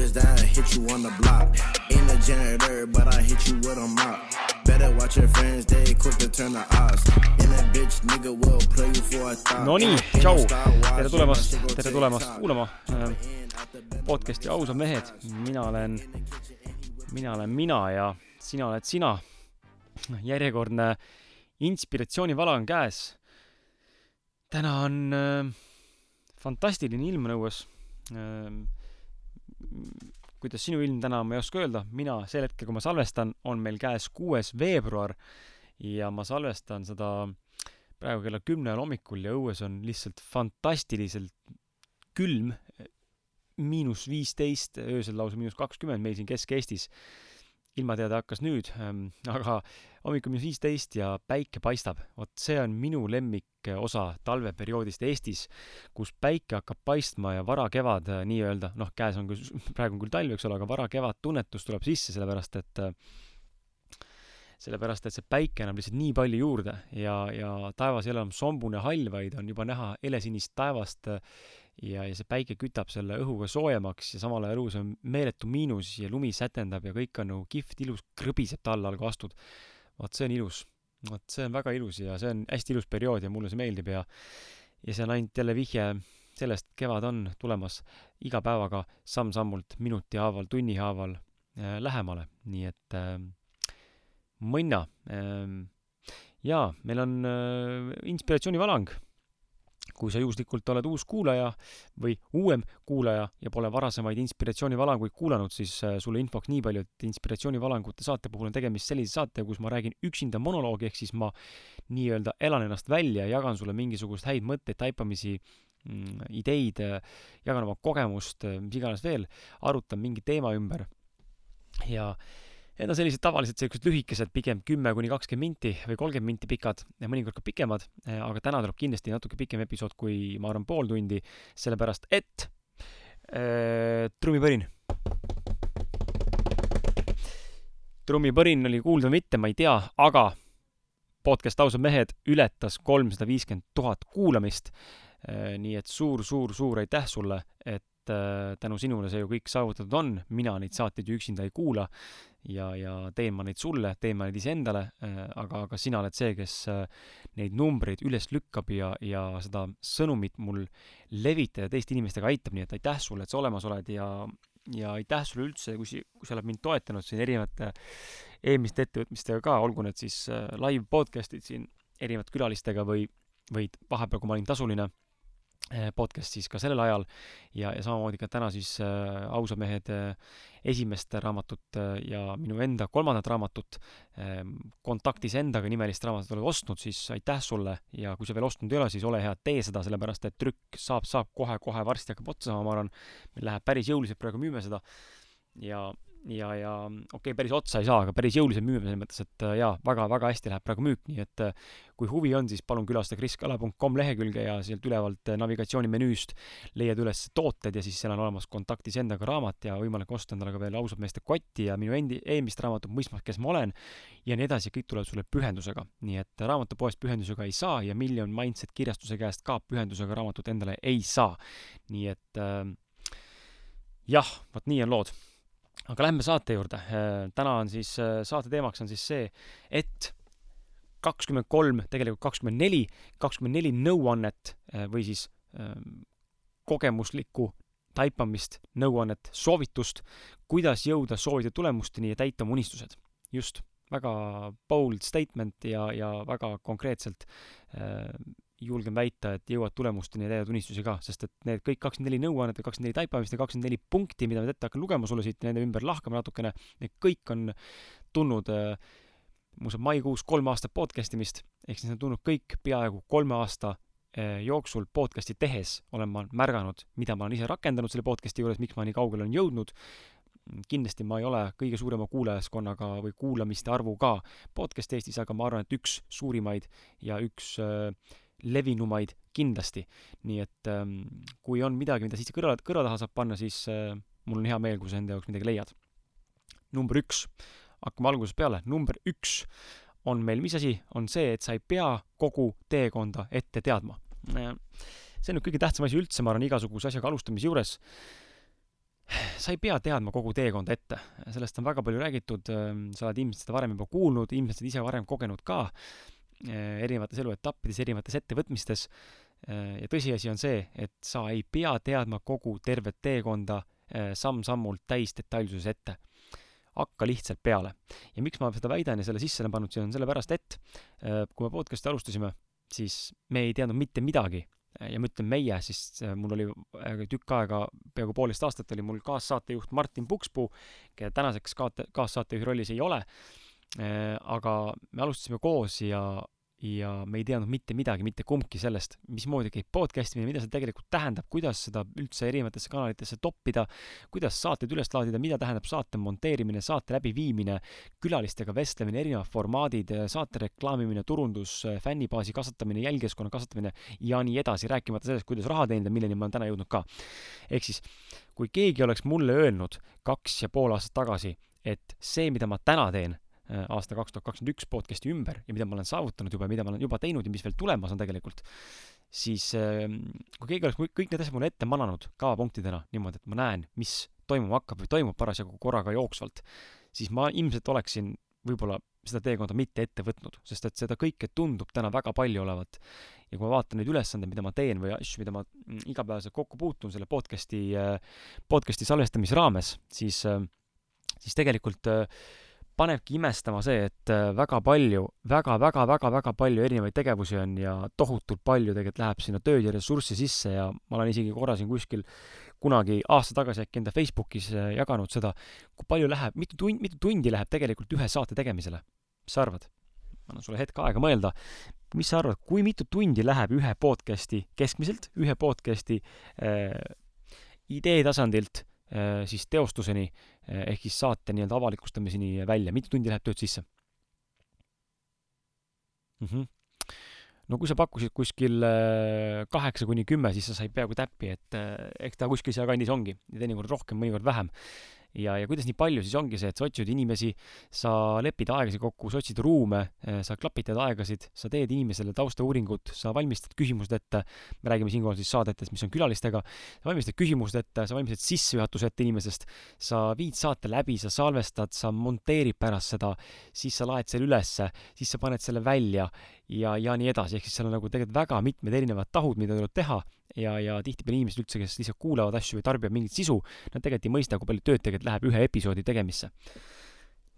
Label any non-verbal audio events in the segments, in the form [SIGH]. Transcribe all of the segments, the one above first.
Shooters that hit you on the block. Ain't a janitor, but I hit you with a mop. Better watch your friends, they quick to turn the odds. And that bitch nigga will play you for a thought. Nonii, tšau, tere tulemast, tere tulemast kuulama äh, podcasti Ausad mehed. mina olen, mina olen mina ja sina oled sina. järjekordne inspiratsioonivala on käes. täna on äh, fantastiline ilm on õues äh, kuidas sinu ilm täna, ma ei oska öelda, mina sel hetkel, kui ma salvestan, on meil käes kuues veebruar ja ma salvestan seda praegu kella kümne ajal hommikul ja õues on lihtsalt fantastiliselt külm, miinus viisteist, öösel lausa miinus kakskümmend meil siin Kesk-Eestis ilmateade hakkas nüüd ähm,, [LAUGHS] aga hommikul minus viisteist ja päike paistab. vot see on minu lemmikosa talveperioodist Eestis, kus päike hakkab paistma ja varakevad äh, nii-öelda, noh, käes on küll, [LAUGHS] praegu on küll talv, eks ole, aga varakevad tunnetus tuleb sisse, sellepärast et äh, sellepärast, et see päike annab lihtsalt nii palju juurde ja, ja taevas ei ole enam sombune hall, vaid on juba näha helesinist taevast äh, ja, ja see päike kütab selle õhuga soojemaks ja samal ajal õhus on meeletu miinus ja lumi sätendab ja kõik on nagu kihvt, ilus, krõbiseb talla all, kui astud. vot see on ilus. vot see on väga ilus ja see on hästi ilus periood ja mulle see meeldib ja ja see on ainult jälle vihje sellest, kevad on tulemas iga päevaga samm-sammult, minuti haaval, tunni haaval äh, lähemale, nii et äh, mõnna äh,. jaa, meil on äh, inspiratsioonivalang kui sa juhuslikult oled uus kuulaja või uuem kuulaja ja pole varasemaid inspiratsioonivalanguid kuulanud, siis äh, sulle infoks nii palju, et inspiratsioonivalangute saate puhul on tegemist sellise saatega, kus ma räägin üksinda monoloogi, ehk siis ma nii-öelda elan ennast välja, jagan sulle mingisuguseid häid mõtteid, taipamisi, mm, ideid, äh, jagan oma kogemust, äh, mis iganes veel, arutan mingi teema ümber. Ja Need on sellised tavaliselt sellised lühikesed, pigem kümme kuni kakskümmend minti või kolmkümmend minti pikad ja mõnikord ka pikemad, eh, aga täna tuleb kindlasti natuke pikem episood kui, ma arvan, pool tundi, sellepärast et äh, trummipõrin. trummipõrin oli kuulda või mitte, ma ei tea, aga podcast Ausad mehed ületas kolmsada viiskümmend tuhat kuulamist. nii et suur-suur-suur aitäh sulle, et tänu sinule see ju kõik saavutatud on, mina neid saateid ju üksinda ei kuula ja, ja teen ma neid sulle, teen ma neid iseendale, aga, aga sina oled see, kes neid numbreid üles lükkab ja, ja seda sõnumit mul levitada teiste inimestega aitab, nii et aitäh sulle, et sa olemas oled ja, ja aitäh sulle üldse, kui si-, kui sa oled mind toetanud siin erinevate eelmiste ettevõtmistega ka, olgu need siis äh, live podcast'id siin erinevate külalistega või, või vahepeal, kui ma olin tasuline äh, podcast siis ka sellel ajal. Ja, ja samamoodi ka täna siis äh, Ausad mehed äh, esimest raamatut äh, ja minu enda kolmandat raamatut äh,, Kontaktis endaga nimelist raamatut oled ostnud, siis aitäh sulle. Ja kui sa veel ostnud ei ole, siis ole hea, tee seda, sellepärast et trükk saab, saab kohe-kohe varsti hakkab otsa saama, ma arvan, meil läheb päris jõuliselt praegu müüme seda. Ja ja, ja okei okay,, päris otsa ei saa, aga päris jõuliselt müüme selles mõttes, et äh, jaa, väga-väga hästi läheb praegu müük, nii et äh, kui huvi on, siis palun külasta kriskala.com lehekülge ja sealt ülevalt äh, navigatsioonimenüüst leiad üles tooted ja siis seal on olemas kontaktis endaga raamat ja võimalik osta endale ka veel ausad meeste kotti ja minu endi, eelmist raamatut Mõistmas, kes ma olen ja nii edasi, kõik tuleb sulle pühendusega. nii et raamatupoest pühendusega ei saa ja Million Mindset kirjastuse käest ka pühendusega raamatut endale ei saa. nii et äh, jah, vot nii on lood aga lähme saate juurde. Äh, täna on siis, äh, saate teemaks on siis see, et kakskümmend kolm, tegelikult kakskümmend neli, kakskümmend neli nõuannet äh, või siis ähm, kogemuslikku taipamist, nõuannet, soovitust, kuidas jõuda soovitud tulemusteni ja täita oma unistused. just, väga bold statement ja, ja väga konkreetselt julgen väita, et jõuad tulemusteni ja täidad unistusi ka, sest et need kõik kakskümmend neli nõuannet või kakskümmend neli taipamist ja kakskümmend neli punkti, mida ma ette hakkan lugema sulle siit, nende ümber lahkama natukene, need kõik on tulnud äh, muuseas maikuus kolm aastat podcast imist, ehk siis need on tulnud kõik peaaegu kolme aasta äh, jooksul podcast'i tehes olen ma märganud, mida ma olen ise rakendanud selle podcast'i juures, miks ma nii kaugele olen jõudnud. kindlasti ma ei ole kõige suurema kuulajaskonnaga või kuulamiste arvuga podcast Eestis, aga ma arvan, et üks suurimaid ja üks äh, levinumaid kindlasti. nii et ähm, kui on midagi, mida siit kõrva, kõrva taha saab panna, siis äh, mul on hea meel, kui sa enda jaoks midagi leiad. number üks, hakkame algusest peale, number üks on meil mis asi, on see, et sa ei pea kogu teekonda ette teadma. Äh, see on nüüd kõige tähtsam asi üldse, ma arvan, igasuguse asjaga alustamise juures. sa ei pea teadma kogu teekonda ette, sellest on väga palju räägitud, ähm, sa oled ilmselt seda varem juba kuulnud, ilmselt ise varem kogenud ka erinevates eluetappides, erinevates ettevõtmistes. Äh, ja tõsiasi on see, et sa ei pea teadma kogu tervet teekonda äh, samm-sammult täisdetailsuses ette. hakka lihtsalt peale. ja miks ma seda väidan ja selle sisse olen pannud, see on sellepärast, et kui me podcast'i alustasime, siis me ei teadnud mitte midagi ja ma ütlen meie, siis mul oli tükk aega, peaaegu poolteist aastat oli mul kaassaatejuht Martin Pukspuu, keda tänaseks kaassaatejuhi rollis ei ole aga me alustasime koos ja, ja me ei teadnud mitte midagi, mitte kumbki sellest, mismoodi käib podcast imine, mida see tegelikult tähendab, kuidas seda üldse erinevatesse kanalitesse toppida, kuidas saateid üles laadida, mida tähendab saate monteerimine, saate läbiviimine, külalistega vestlemine, erinevad formaadid, saate reklaamimine, turundus, fännibaasi kasvatamine, jälgijaskonna kasvatamine ja nii edasi, rääkimata sellest, kuidas raha teenida, milleni ma olen täna jõudnud ka. ehk siis, kui keegi oleks mulle öelnud kaks ja pool aastat tagasi, et see, mida ma täna teen, Äh, aasta kaks tuhat kakskümmend üks podcast'i ümber ja mida ma olen saavutanud juba, mida ma olen juba teinud ja mis veel tulemas on tegelikult, siis ähm, kui keegi oleks kõik need asjad mulle ette mananud kavapunktidena niimoodi, et ma näen, mis toimuma hakkab või toimub parasjagu korraga jooksvalt, siis ma ilmselt oleksin võib-olla seda teekonda mitte ette võtnud, sest et seda kõike tundub täna väga palju olevat. ja kui ma vaatan neid ülesandeid, mida ma teen või asju, mida ma mm, igapäevaselt kokku puutun selle podcast'i, äh, podcast'i salvestamise raames, siis, äh, siis tegelikult äh, panebki imestama see, et äh, väga palju väga, väga, väga, väga palju erinevaid tegevusi on ja tohutult palju tegelikult läheb sinna tööd ja ressurssi sisse ja ma olen isegi korra siin kuskil kunagi aasta tagasi äkki enda Facebookis äh, jaganud seda, kui palju läheb, mitu tund, mitu tundi läheb tegelikult ühe saate tegemisele. mis sa arvad? annan sulle hetk aega mõelda. mis sa arvad, kui mitu tundi läheb ühe podcast'i keskmiselt, ühe podcast'i äh, idee tasandilt Äh, siis teostuseni ehk siis saate nii-öelda avalikustamiseni välja, mitu tundi läheb tööd sisse mm? -hmm. no kui sa pakkusid kuskil äh, kaheksa kuni kümme, siis sa said peaaegu täppi, et eks ta kuskil sealkandis ongi ja teinekord rohkem, mõnikord vähem. Ja, ja kuidas nii palju, siis ongi see, et sa otsid inimesi, sa lepid aegasid kokku, sa otsid ruume, eh, sa klapitad aegasid, sa teed inimesele taustauuringut, sa valmistad küsimused ette, me räägime siinkohal siis saadetes, mis on külalistega, sa valmistad küsimused ette, sa valmistad sissejuhatuse ette inimesest, sa viid saate läbi, sa salvestad, sa monteerid pärast seda, siis sa laed selle ülesse, siis sa paned selle välja ja, ja nii edasi, ehk siis seal on nagu tegelikult väga mitmed erinevad tahud, mida tuleb teha ja, ja tihtipeale inimesed üldse, kes lihtsalt kuulavad asju või tarbivad mingit sisu, nad tegelikult ei mõista, kui palju tööd tegelikult läheb ühe episoodi tegemisse.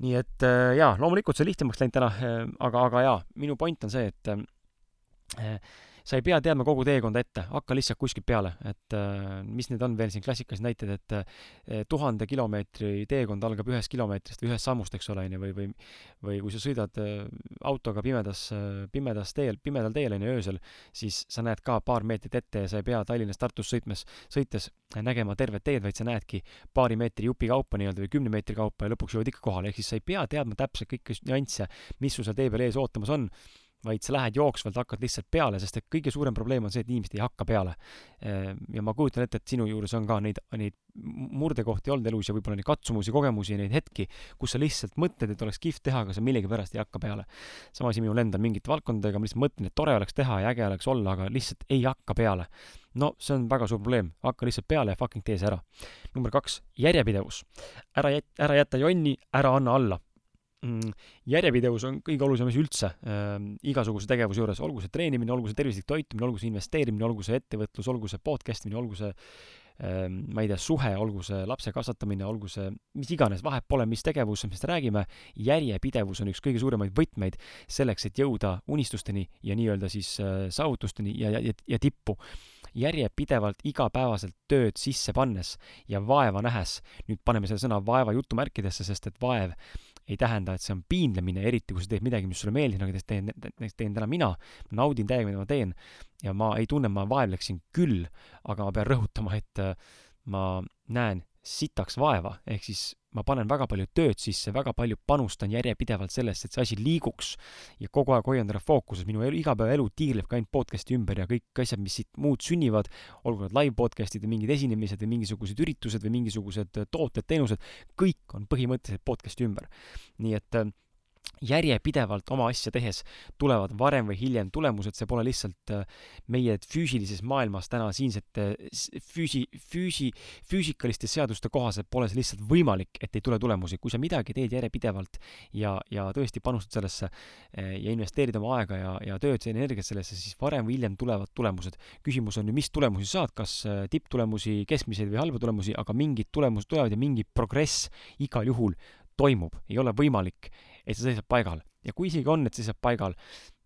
nii et äh, jaa, loomulikult see on lihtsamaks läinud täna, äh, aga, aga jaa, minu point on see, et äh, sa ei pea teadma kogu teekonda ette, hakka lihtsalt kuskilt peale, et äh, mis need on veel siin klassikalised näited, et äh, tuhande kilomeetri teekond algab ühest kilomeetrist või ühest sammust, eks ole, onju, või, või või kui sa sõidad äh, autoga pimedas, pimedas teel, pimedal teel, onju, öösel, siis sa näed ka paar meetrit ette ja sa ei pea Tallinnast Tartusse sõitmes, sõites nägema tervet teed, vaid sa näedki paari meetri jupi kaupa nii-öelda või kümne meetri kaupa ja lõpuks jõuad ikka kohale, ehk siis sa ei pea teadma täpselt kõiki nüansse, mis sul seal tee peal ees ootamas on vaid sa lähed jooksvalt, hakkad lihtsalt peale, sest et kõige suurem probleem on see, et inimesed ei hakka peale. Ehm, ja ma kujutan ette, et sinu juures on ka neid, neid murdekohti olnud elus ja võib-olla neid katsumusi, kogemusi, neid hetki, kus sa lihtsalt mõtled, et oleks kihvt teha, aga sa millegipärast ei hakka peale. sama asi minul endal mingite valdkondadega, ma lihtsalt mõtlen, et tore oleks teha ja äge oleks olla, aga lihtsalt ei hakka peale. no see on väga suur probleem, hakka lihtsalt peale ja fucking tee see ära. number kaks, järjepidevus. ära jät-, ära jäta jonni, ära anna alla järjepidevus on kõige olulisem asi üldse äh, igasuguse tegevuse juures, olgu see treenimine, olgu see tervislik toitumine, olgu see investeerimine, olgu see ettevõtlus, olgu see podcast imine, olgu see äh, ma ei tea, suhe, olgu see lapse kasvatamine, olgu see mis iganes, vahet pole, mis tegevus, millest räägime, järjepidevus on üks kõige suuremaid võtmeid selleks, et jõuda unistusteni ja nii-öelda siis äh, saavutusteni ja, ja, ja tippu. Järjepidevalt igapäevaselt tööd sisse pannes ja vaeva nähes, nüüd paneme selle sõna vaeva jutumärkidesse, sest et vaev ei tähenda, et see on piinlemine, eriti kui sa teed midagi, mis sulle meeldib, nagu näiteks teen, näiteks teen täna mina, naudin täiega, mida ma teen ja ma ei tunne, ma vaevleksin küll, aga ma pean rõhutama, et äh, ma näen sitaks vaeva, ehk siis ma panen väga palju tööd sisse, väga palju panustan järjepidevalt sellesse, et see asi liiguks ja kogu aeg hoian teda fookuses, minu elu, igapäevaelu tiirleb ka ainult podcast'i ümber ja kõik asjad, mis siit muud sünnivad, olgu need live podcast'id või mingid esinemised või mingisugused üritused või mingisugused tooted, teenused, kõik on põhimõtteliselt podcast'i ümber. nii et äh, järjepidevalt oma asja tehes tulevad varem või hiljem tulemused, see pole lihtsalt äh, meie füüsilises maailmas täna siinsete füüsi, füüsi, füüsikaliste seaduste kohaselt pole see lihtsalt võimalik, et ei tule tulemusi. kui sa midagi teed järjepidevalt ja, ja tõesti panustad sellesse äh, ja investeerid oma aega ja, ja tööd, energiat sellesse, siis varem või hiljem tulevad tulemused. küsimus on ju, mis tulemusi saad, kas äh, tipptulemusi, keskmiseid või halbu tulemusi, aga mingid tulemused tulevad ja mingi progress igal juhul toimub, ei ole võimalik et sa seisad paigal. ja kui isegi on, et seisad paigal,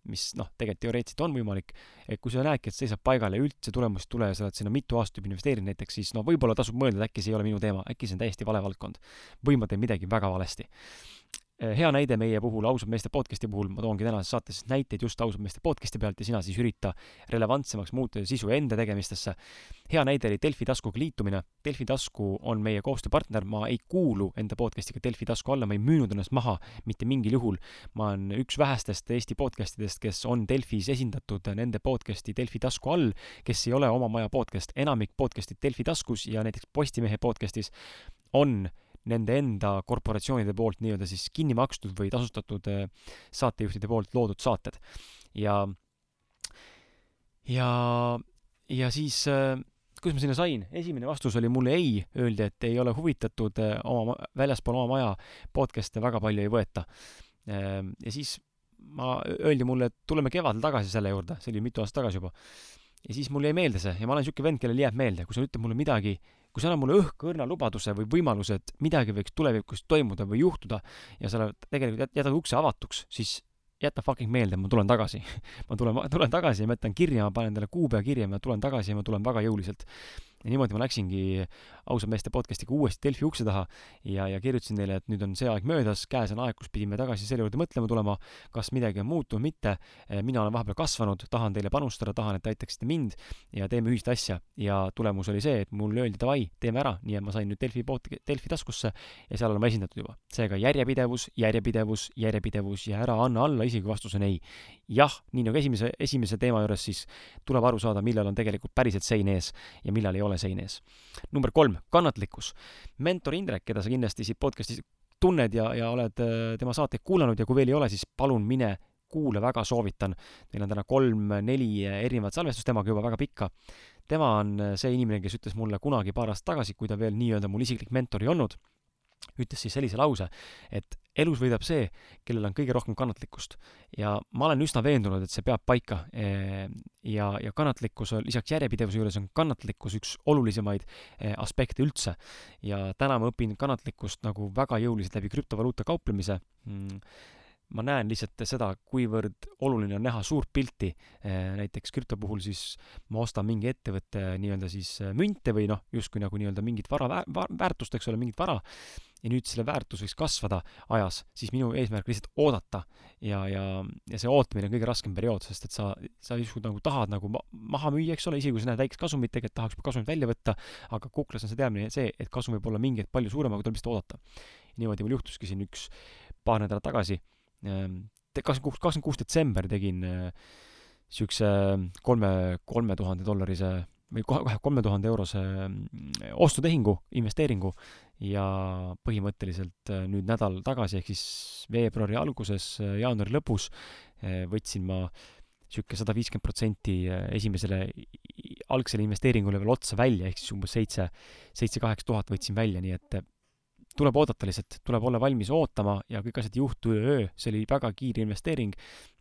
mis noh, tegelikult teoreetiliselt on võimalik, et kui sa näedki, et seisab paigal ja üldse tulemust ei tule ja sa oled sinna mitu aastat juba investeerinud näiteks, siis no võib-olla tasub mõelda, et äkki see ei ole minu teema, äkki see on täiesti vale valdkond. või ma teen midagi väga valesti hea näide meie puhul, ausad meeste podcast'i puhul, ma toongi tänases saates näiteid just ausad meeste podcast'i pealt ja sina siis ürita relevantsemaks muuta sisu enda tegemistesse. hea näide oli Delfi taskuga liitumine. Delfi tasku on meie koostööpartner, ma ei kuulu enda podcast'iga Delfi tasku alla, ma ei müünud ennast maha mitte mingil juhul. ma olen üks vähestest Eesti podcast idest, kes on Delfis esindatud nende podcast'i Delfi tasku all, kes ei ole oma maja podcast, enamik podcast'id Delfi taskus ja näiteks Postimehe podcast'is on nende enda korporatsioonide poolt nii-öelda siis kinni makstud või tasustatud äh, saatejuhtide poolt loodud saated. ja, ja, ja siis äh, kuidas ma sinna sain, esimene vastus oli mulle ei, öeldi, et ei ole huvitatud äh, oma, väljaspool oma maja podcast'e väga palju ei võeta. ja siis ma, öeldi mulle, et tuleme kevadel tagasi selle juurde, see oli mitu aastat tagasi juba. ja siis mulle jäi meelde see ja ma olen niisugune vend, kellel jääb meelde, kui sa ütled mulle midagi, kui sa annad mulle õhkõrna lubaduse või võimaluse, et midagi võiks tulevikus toimuda või juhtuda ja sa tegelikult jätad ukse avatuks, siis jäta fucking meelde, ma tulen tagasi. [LAUGHS] Ma tulen, tulen tagasi ja ma jätan kirja, ma panen endale kuupäeva kirja, ma tulen tagasi ja ma tulen väga jõuliselt ja niimoodi ma läksingi ausa meeste podcast'iga uuesti Delfi ukse taha ja, ja kirjutasin neile, et nüüd on see aeg möödas, käes on aeg, kus pidime tagasi selle juurde mõtlema tulema, kas midagi on muutunud, mitte. Mina olen vahepeal kasvanud, tahan teile panustada, tahan, et te aitaksite mind ja teeme ühist asja. ja tulemus oli see, et mulle öeldi davai, teeme ära, nii et ma sain nüüd Delfi pod-, Delfi taskusse ja seal olen ma esindatud juba. seega järjepidevus, järjepidevus, järjepidevus ja ära anna alla, isegi kui vastus on ei. jah, nii nagu esimese, esimese teema juures, siis tuleb aru saada, millal on tegelikult päriselt sein ees ja millal ei ole ole sein ees. number kolm, kannatlikkus. mentor Indrek, keda sa kindlasti siit podcast'is tunned ja, ja oled äh, tema saateid kuulanud ja kui veel ei ole, siis palun mine kuula, väga soovitan. meil on täna kolm-neli erinevat salvestust temaga juba väga pikka. tema on see inimene, kes ütles mulle kunagi paar aastat tagasi, kui ta veel nii-öelda mul isiklik mentor ei olnud ütles siis sellise lause, et elus võidab see, kellel on kõige rohkem kannatlikkust. ja ma olen üsna veendunud, et see peab paika. Eh, ja, ja kannatlikkus, lisaks järjepidevuse juures on kannatlikkus üks olulisemaid eh, aspekte üldse. ja täna ma õpin kannatlikkust nagu väga jõuliselt läbi krüptovaluuta kauplemise mm, ma näen lihtsalt seda, kuivõrd oluline on näha suurt pilti. Eh, näiteks krüpto puhul siis ma ostan mingi ettevõtte nii-öelda siis eh, münte või noh, justkui nagu nii-öelda mingit vara väärtust, eks ole, mingit vara. ja nüüd selle väärtus võiks kasvada ajas, siis minu eesmärk lihtsalt oodata ja, ja, ja see ootamine on kõige raskem periood, sest et sa, sa justkui nagu tahad nagu ma maha müüa, eks ole, isegi kui sa näed väikest kasumit, tegelikult tahaks kasumit välja võtta, aga kuklas on see teadmine see, et kasum võib olla mingi hetk palju suurem, aga tuleb lihtsalt oodata. niimoodi mul juhtuski siin üks paar nädalat tagasi kakskümmend kuus, kakskümmend kuus detsember tegin niisuguse äh, kolme, kolme tuhande dollarise või kohe, kolme tuhande eurose mm, ostutehingu, investeeringu ja põhimõtteliselt äh, nüüd nädal tagasi, ehk siis veebruari alguses, äh, jaanuari lõpus võtsin ma niisugune sada viiskümmend protsenti esimesele algsele investeeringule veel otsa välja, ehk siis umbes seitse, seitse-kaheksa tuhat võtsin välja, nii et tuleb oodata lihtsalt, tuleb olla valmis ootama ja kõik asjad ei juhtu üleöö, see oli väga kiire investeering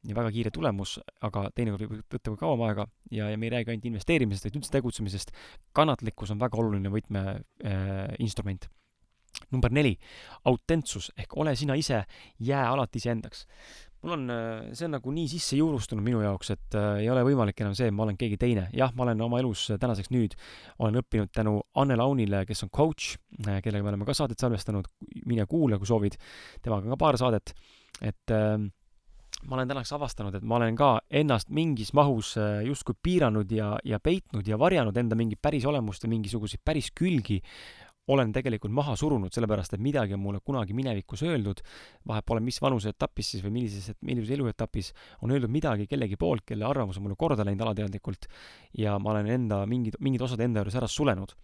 ja väga kiire tulemus, aga teinekord võib võtta ka kauem aega ja, ja me ei räägi ainult investeerimisest, vaid üldse tegutsemisest. kannatlikkus on väga oluline võtmeinstrument äh,. number neli, autentsus ehk ole sina ise, jää alati iseendaks mul on, äh, see on nagu nii sisse juurustunud minu jaoks, et äh, ei ole võimalik enam see, et ma olen keegi teine. jah, ma olen oma elus äh, tänaseks nüüd, olen õppinud tänu Anne Launile, kes on coach äh,, kellega me oleme ka saadet salvestanud, mine kuula, kui soovid, temaga on ka paar saadet, et äh, ma olen tänaseks avastanud, et ma olen ka ennast mingis mahus äh, justkui piiranud ja, ja peitnud ja varjanud enda mingit päris olemust ja mingisuguseid päris külgi olen tegelikult maha surunud, sellepärast et midagi on mulle kunagi minevikus öeldud, vahet pole, mis vanuseetapis siis või millises, millises eluetapis, on öeldud midagi kellegi poolt, kelle arvamus on mulle korda läinud alateadlikult ja ma olen enda mingid, mingid osad enda juures ära sulenud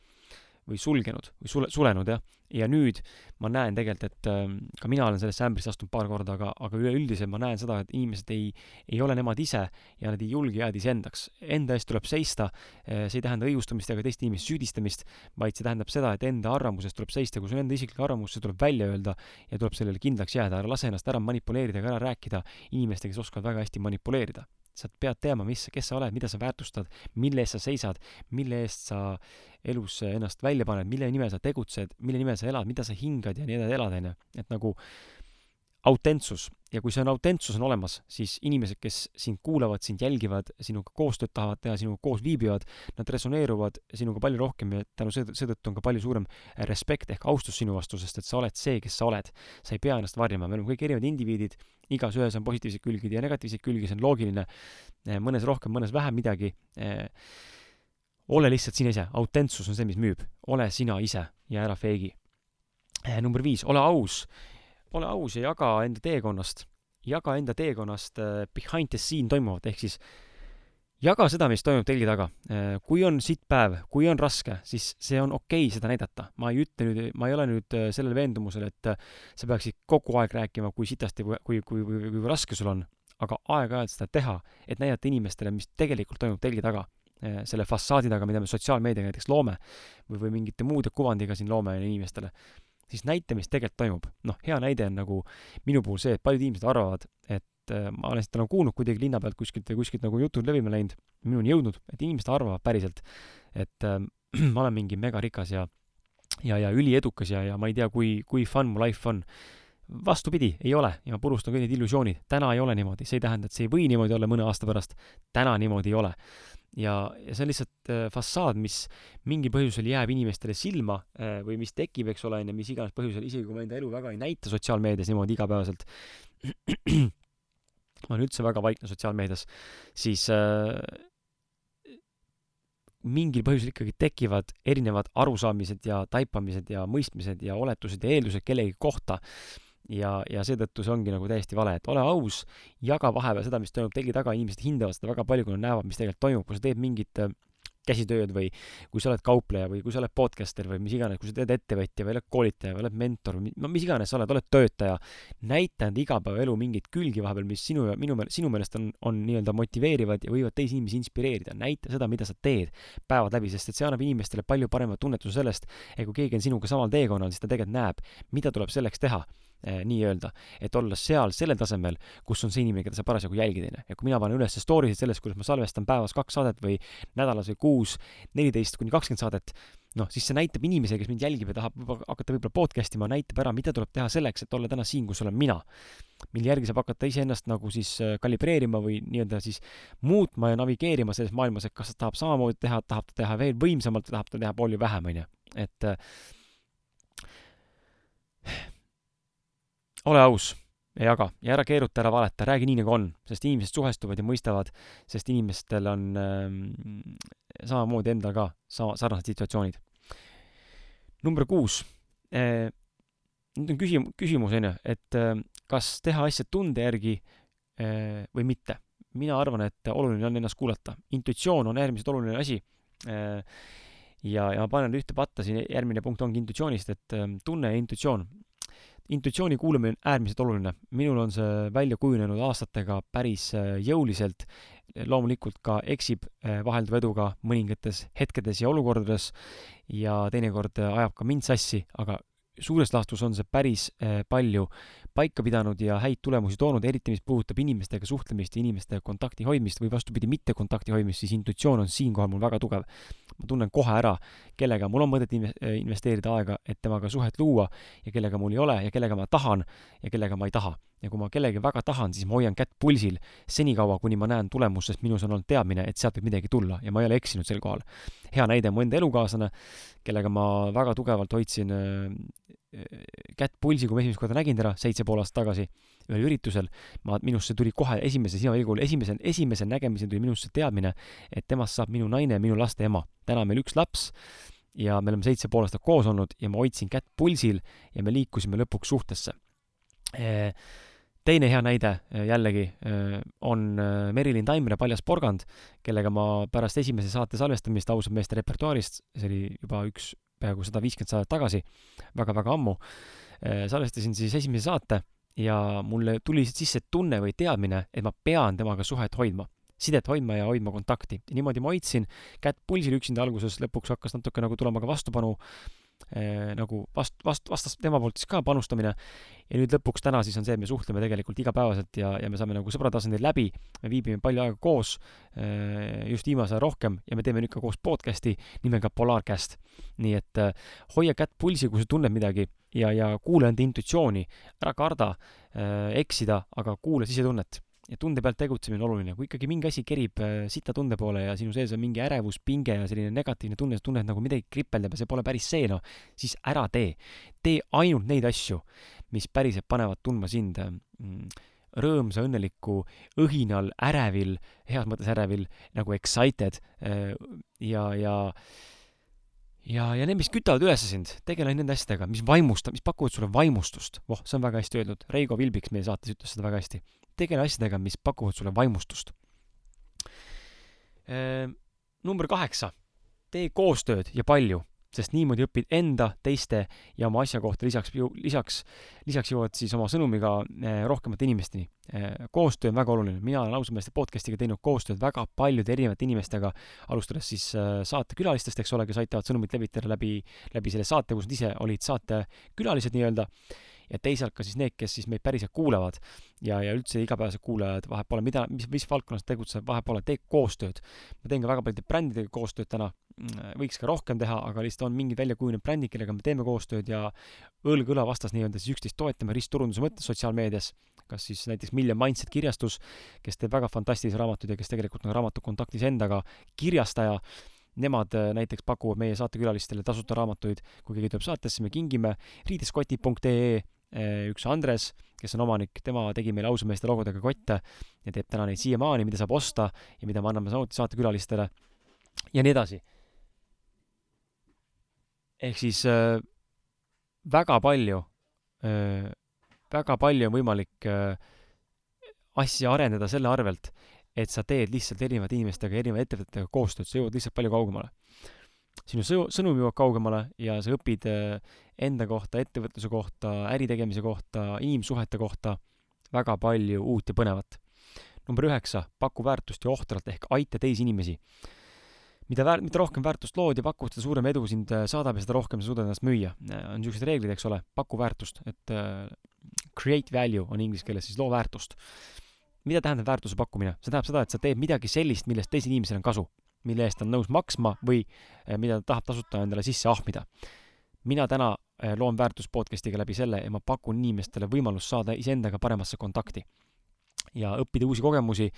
või sulgenud või sule, sulenud jah. ja nüüd ma näen tegelikult, et äh, ka mina olen sellesse ämbrisse astunud paar korda, aga, aga üleüldiselt ma näen seda, et inimesed ei, ei ole nemad ise ja nad ei julge jääda iseendaks. Enda eest tuleb seista, äh, see ei tähenda õigustamist ega teiste inimeste süüdistamist, vaid see tähendab seda, et enda arvamusest tuleb seista, kui sul enda isiklik arvamus, see tuleb välja öelda ja tuleb sellele kindlaks jääda, ära lase ennast ära manipuleerida ega ära rääkida inimestega, kes oskavad väga hästi manipuleerida sa pead teadma, mis, kes sa oled, mida sa väärtustad, mille eest sa seisad, mille eest sa elus ennast välja paned, mille nimel sa tegutsed, mille nimel sa elad, mida sa hingad ja nii edasi elad, onju. et nagu autentsus ja kui see on autentsus on olemas, siis inimesed, kes sind kuulavad, sind jälgivad, sinuga koostööd tahavad teha, sinuga koos viibivad, nad resoneeruvad sinuga palju rohkem ja tänu seetõttu on ka palju suurem respekt ehk austus sinu vastu, sest et sa oled see, kes sa oled. sa ei pea ennast varjama, me oleme kõik erinevad indiviidid, igas ühes on positiivseid külgi ja negatiivseid külgi, see on loogiline. mõnes rohkem, mõnes vähem midagi ole lihtsalt sina ise, autentsus on see, mis müüb. ole sina ise ja ära feigi. Eh, number viis, ole aus. Ole aus ja jaga enda teekonnast, jaga enda teekonnast eh, behind the scene toimuvat, ehk siis jaga seda, mis toimub telgi taga. Eh, kui on sitt päev, kui on raske, siis see on okei okay seda näidata. ma ei ütle nüüd, ma ei ole nüüd sellel veendumusel, et sa peaksid kogu aeg rääkima, kui sitasti kui, kui, kui, kui, raske sul on, aga aeg-ajalt seda teha, et näidata inimestele, mis tegelikult toimub telgi taga selle fassaadi taga, mida me sotsiaalmeediaga näiteks loome või, või mingite muude kuvandiga siin loome inimestele, siis näita, mis tegelikult toimub. noh, hea näide on nagu minu puhul see, et paljud inimesed arvavad, et äh, ma olen seda nagu kuulnud kuidagi linna pealt kuskilt või kuskilt nagu jutud levima läinud, minuni jõudnud, et inimesed arvavad päriselt, et äh, [CLEARS THROAT] ma olen mingi megarikas ja ja, ja üliedukas ja, ja ma ei tea, kui, kui fun mu life on vastupidi, ei ole. Ja ma purustan kõik need illusioonid. täna ei ole niimoodi, see ei tähenda, et see ei või niimoodi olla mõne aasta pärast. täna niimoodi ei ole. Ja, ja see on lihtsalt äh, fassaad, mis mingil põhjusel jääb inimestele silma äh, või mis tekib, eks ole, on ju, mis iganes põhjusel, isegi kui ma enda elu väga ei näita sotsiaalmeedias niimoodi igapäevaselt. [CLEARS THROAT] Ma olen üldse väga vaikne sotsiaalmeedias, siis äh, mingil põhjusel ikkagi tekivad erinevad arusaamised ja taipamised ja mõistmised ja oletused ja eeldused kellegi kohta ja, ja seetõttu see ongi nagu täiesti vale, et ole aus, jaga vahepeal seda, mis toimub telgi taga, inimesed hindavad seda väga palju, kui nad näevad, mis tegelikult toimub, kui sa teed mingit äh, käsitööd või kui sa oled kaupleja või kui sa oled podcaster või mis iganes, kui sa teed ettevõtja või oled koolitaja või oled mentor või no mis iganes sa oled, oled töötaja, näita enda igapäevaelu mingeid külgi vahepeal, mis sinu ja minu meelest, sinu meelest on, on nii-öelda motiveerivad ja võivad teisi inimesi inspireerida. näita seda, mida sa teed päevad läbi, sest et see annab inimestele palju parema tunnetuse sellest, et kui keegi on sinuga samal teekonnal, siis ta tegelikult näeb, mida tuleb selleks teha Eh, nii-öelda, et olla seal sellel tasemel, kus on see inimene, keda sa parasjagu jälgid, onju. ja kui mina panen üles story sid sellest, kuidas ma salvestan päevas kaks saadet või nädalas või kuus neliteist kuni kakskümmend saadet, noh, siis see näitab inimesele, kes mind jälgib ja tahab hakata võib-olla podcast ima, näitab ära, mida tuleb teha selleks, et olla täna siin, kus olen mina. mille järgi saab hakata iseennast nagu siis äh, kalibreerima või nii-öelda siis muutma ja navigeerima selles maailmas, et kas ta tahab samamoodi teha, tahab ta teha veel võimsamalt või tahab ta teha palju vähem, onju. et äh, ole aus ja jaga ja ära keeruta, ära valeta, räägi nii, nagu on, sest inimesed suhestuvad ja mõistavad, sest inimestel on ähm, samamoodi endal ka sama, sarnased situatsioonid. number kuus äh,. nüüd on küsim-, küsimus, on ju, et äh, kas teha asja tunde järgi äh, või mitte. mina arvan, et oluline on ennast kuulata. intuitsioon on äärmiselt oluline asi äh, ja, ja ma panen ühte patta siin, järgmine punkt ongi intuitsioonist, et äh, tunne ja intuitsioon intuitsiooni kuulamine on äärmiselt oluline. minul on see välja kujunenud aastatega päris äh, jõuliselt. loomulikult ka eksib äh, vahelduva eduga mõningates hetkedes ja olukordades ja teinekord äh, ajab ka mind sassi, aga suures laastus on see päris palju paika pidanud ja häid tulemusi toonud, eriti mis puudutab inimestega suhtlemist ja inimestega kontakti hoidmist või vastupidi, mitte kontakti hoidmist, siis intuitsioon on siinkohal mul väga tugev. Ma tunnen kohe ära, kellega mul on mõtet investeerida aega, et temaga suhet luua ja kellega mul ei ole ja kellega ma tahan ja kellega ma ei taha ja kui ma kellegi väga tahan, siis ma hoian kätt pulsil senikaua, kuni ma näen tulemust, sest minus on olnud teadmine, et sealt võib midagi tulla ja ma ei ole eksinud sel kohal. hea näide on mu enda elukaaslane, kellega ma väga tugevalt hoidsin äh, kätt pulsi, kui ma esimest korda nägin teda seitse pool aastat tagasi ühel üritusel, ma, minusse tuli kohe esimese silmapilgul, esimesel, esimesel nägemisel tuli minusse teadmine, et temast saab minu naine, minu laste ema. täna on meil üks laps ja me oleme seitse pool aastat koos olnud ja ma hoidsin kätt pulsil ja me liikusime lõpuks suhtesse teine hea näide äh, jällegi äh, on äh, Merilin Taimre Paljas porgand, kellega ma pärast esimese saate salvestamist ausalt meeste repertuaarist, see oli juba üks peaaegu sada viiskümmend saadet tagasi väga,, väga-väga ammu, salvestasin siis esimese saate ja mulle tuli sisse tunne või teadmine, et ma pean temaga suhet hoidma sidet hoidma ja hoidma kontakti. niimoodi ma hoidsin kätt pulsil üksinda alguses, lõpuks hakkas natuke nagu tulema ka vastupanu eh, nagu vast-, vast-, vastas tema poolt siis ka panustamine. Ja nüüd lõpuks täna siis on see, et me suhtleme tegelikult igapäevaselt ja, ja me saame nagu sõbra tasandil läbi, me viibime palju aega koos eh,, just viimase aja rohkem, ja me teeme nüüd ka koos podcast'i nimega Polarcast. nii et eh, hoia kätt pulsil, kui sa tunned midagi ja, ja kuula enda intuitsiooni, ära karda eksida, aga kuula sisetunnet ja tunde pealt tegutsemine on oluline, kui ikkagi mingi asi kerib äh, sita tunde poole ja sinu sees on mingi ärevus, pinge ja selline negatiivne tunne, sa tunned nagu midagi kripeldab ja see pole päris see, noh, siis ära tee. tee ainult neid asju, mis päriselt panevad tundma sind mm, rõõmsa, õnneliku, õhinal, ärevil, heas mõttes ärevil, nagu excited äh, ja, ja ja, ja need, mis kütavad üles sind, tegele nende asjadega, mis vaimusta-, mis pakuvad sulle vaimustust. voh, see on väga hästi öeldud. Reigo Vilbiks meie saates ütles seda väga hästi tegele asjadega, mis pakuvad sulle vaimustust. Ehm, number kaheksa, tee koostööd ja palju, sest niimoodi õpid enda, teiste ja oma asja kohta lisaks, lisaks, lisaks jõuad siis oma sõnumiga eh, rohkemate inimesteni. Eh, koostöö on väga oluline, mina olen ausalt meelest podcast'iga teinud koostööd väga paljude erinevate inimestega, alustades siis eh, saatekülalistest, eks ole, kes aitavad sõnumit levitada läbi, läbi selle saate, kus nad ise olid saatekülalised nii-öelda ja teisalt ka siis need, kes siis meid päriselt kuulavad ja, ja üldse igapäevased kuulajad, vahet pole, mida, mis, mis valdkonnas tegutseb, vahet pole, tee koostööd. ma teen ka väga paljude brändidega koostööd täna, mm, võiks ka rohkem teha, aga lihtsalt on mingid välja kujunenud brändid, kellega me teeme koostööd ja õlg õla vastas nii-öelda siis üksteist toetame ristturunduse mõttes sotsiaalmeedias. Kas siis näiteks Million Mindset kirjastus, kes teeb väga fantastilisi raamatuid ja kes tegelikult on raamatu kontaktis endaga kirjastaja. Nemad äh, näiteks pakuvad meie saatekülalistele tasuta raamatuid, kui keegi tuleb saatesse, me kingime. Riideskotid.ee üks Andres, kes on omanik, tema tegi meile ausameeste logodega kotte ja teeb täna neid siiamaani, mida saab osta ja mida me anname samuti saatekülalistele ja nii edasi. ehk siis äh, väga palju äh,, väga palju on võimalik äh, asja arendada selle arvelt, et sa teed lihtsalt erinevate inimestega, erinevate ettevõtetega koostööd, sa jõuad lihtsalt palju kaugemale. Sinu sõu-, sõnum jõuab kaugemale ja sa õpid enda kohta, ettevõtluse kohta, äritegemise kohta, inimsuhete kohta väga palju uut ja põnevat. number üheksa, paku väärtust ja ohtralt ehk aita teisi inimesi mida väär-, mida rohkem väärtust lood ja pakud, seda suurem edu sind äh, saadab ja seda rohkem sa suudad ennast müüa. Äh, on niisugused reeglid, eks ole, paku väärtust, et create value on inglise keeles siis loo väärtust. mida tähendab väärtuse pakkumine? see tähendab seda, et sa teed midagi sellist, millest teisel inimesel on kasu, mille eest ta on nõus maksma või uh, mida ta tahab tasuta endale sisse ahmida. mina täna uh, loon väärtust podcast'iga läbi selle ja ma pakun inimestele võimalust saada iseendaga paremasse kontakti ja õppida uusi kogemusi,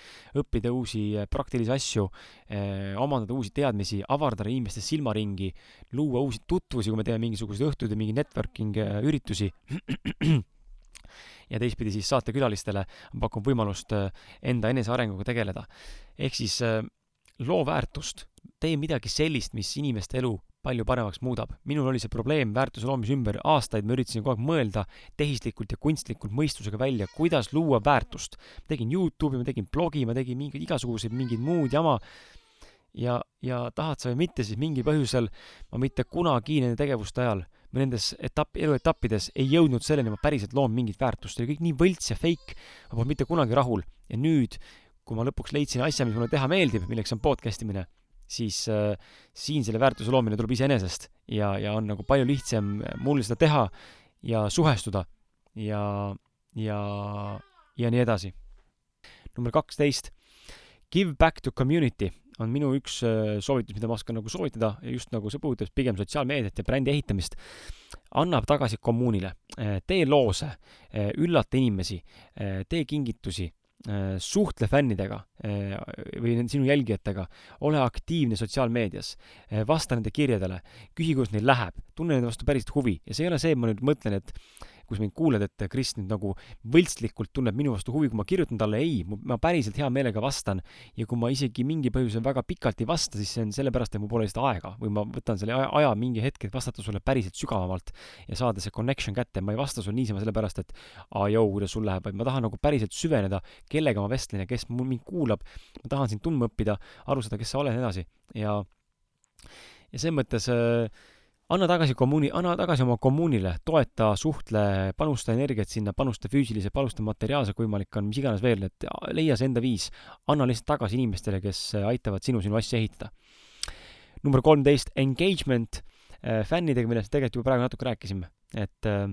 õppida uusi eh, praktilisi asju, eh, omandada uusi teadmisi, avardada inimeste silmaringi, luua uusi tutvusi, kui me teeme mingisuguseid õhtuid ja mingi networking eh, üritusi. [CLEARS THROAT] ja teistpidi siis saatekülalistele pakun võimalust enda enesearenguga tegeleda. ehk siis loo väärtust, tee midagi sellist, mis inimeste elu palju paremaks muudab. minul oli see probleem väärtuse loomise ümber aastaid, ma üritasin kogu aeg mõelda tehislikult ja kunstlikult mõistusega välja, kuidas luua väärtust. ma tegin Youtube'i, ma tegin blogi, ma tegin mingeid igasuguseid mingeid muud jama. ja, ja tahad sa või mitte, siis mingil põhjusel ma mitte kunagi nende tegevuste ajal või nendes etapp, eluetappides ei jõudnud selleni, ma päriselt loon mingit väärtust, see oli kõik nii võlts ja fake, ma polnud mitte kunagi rahul. ja nüüd, kui ma lõpuks leidsin asja, mis mulle teha meeldib, milleks on podcast imine siis äh, siin selle väärtuse loomine tuleb iseenesest ja, ja on nagu palju lihtsam mul seda teha ja suhestuda ja, ja, ja nii edasi. number kaksteist, give back to community on minu üks äh, soovitus, mida ma oskan nagu soovitada, just nagu see puudutab pigem sotsiaalmeediat ja brändi ehitamist. annab tagasi kommuunile, äh, tee loose, äh, üllata inimesi, tee kingitusi Äh, suhtle fännidega äh, või sinu jälgijatega, ole aktiivne sotsiaalmeedias, äh, vasta nende kirjadele, küsi, kuidas neil läheb, tunne nende vastu päriselt huvi. Ja see ei ole see, ma nüüd mõtlen, et kus mind kuuled, et Kris nüüd nagu võltslikult tunneb minu vastu huvi, kui ma kirjutan talle ei, ma päriselt hea meelega vastan. Ja kui ma isegi mingi põhjusel väga pikalt ei vasta, siis see on sellepärast, et mul pole lihtsalt aega. Või ma võtan selle aja, aja mingi hetk, et vastata sulle päriselt sügavamalt ja saada see connection kätte, ma ei vasta sulle niisama sellepärast, et aa jõu, kuidas sul läheb, vaid ma tahan nagu päriselt süveneda, kellega ma vestlen ja kes mul mind kuulab, ma tahan sind tundma õppida, aru saada, kes sa oled ja nii edasi. Ja ja selles mõttes äh, anna tagasi kommuuni, anna tagasi oma kommuunile, toeta, suhtle, panusta energiat sinna, panusta füüsilise, panusta materiaalse, kui võimalik on, mis iganes veel, et leia see enda viis. anna lihtsalt tagasi inimestele, kes aitavad sinu, sinu asja ehitada. number kolmteist, engagement äh, fännidega, millest tegelikult juba praegu natuke rääkisime, et äh,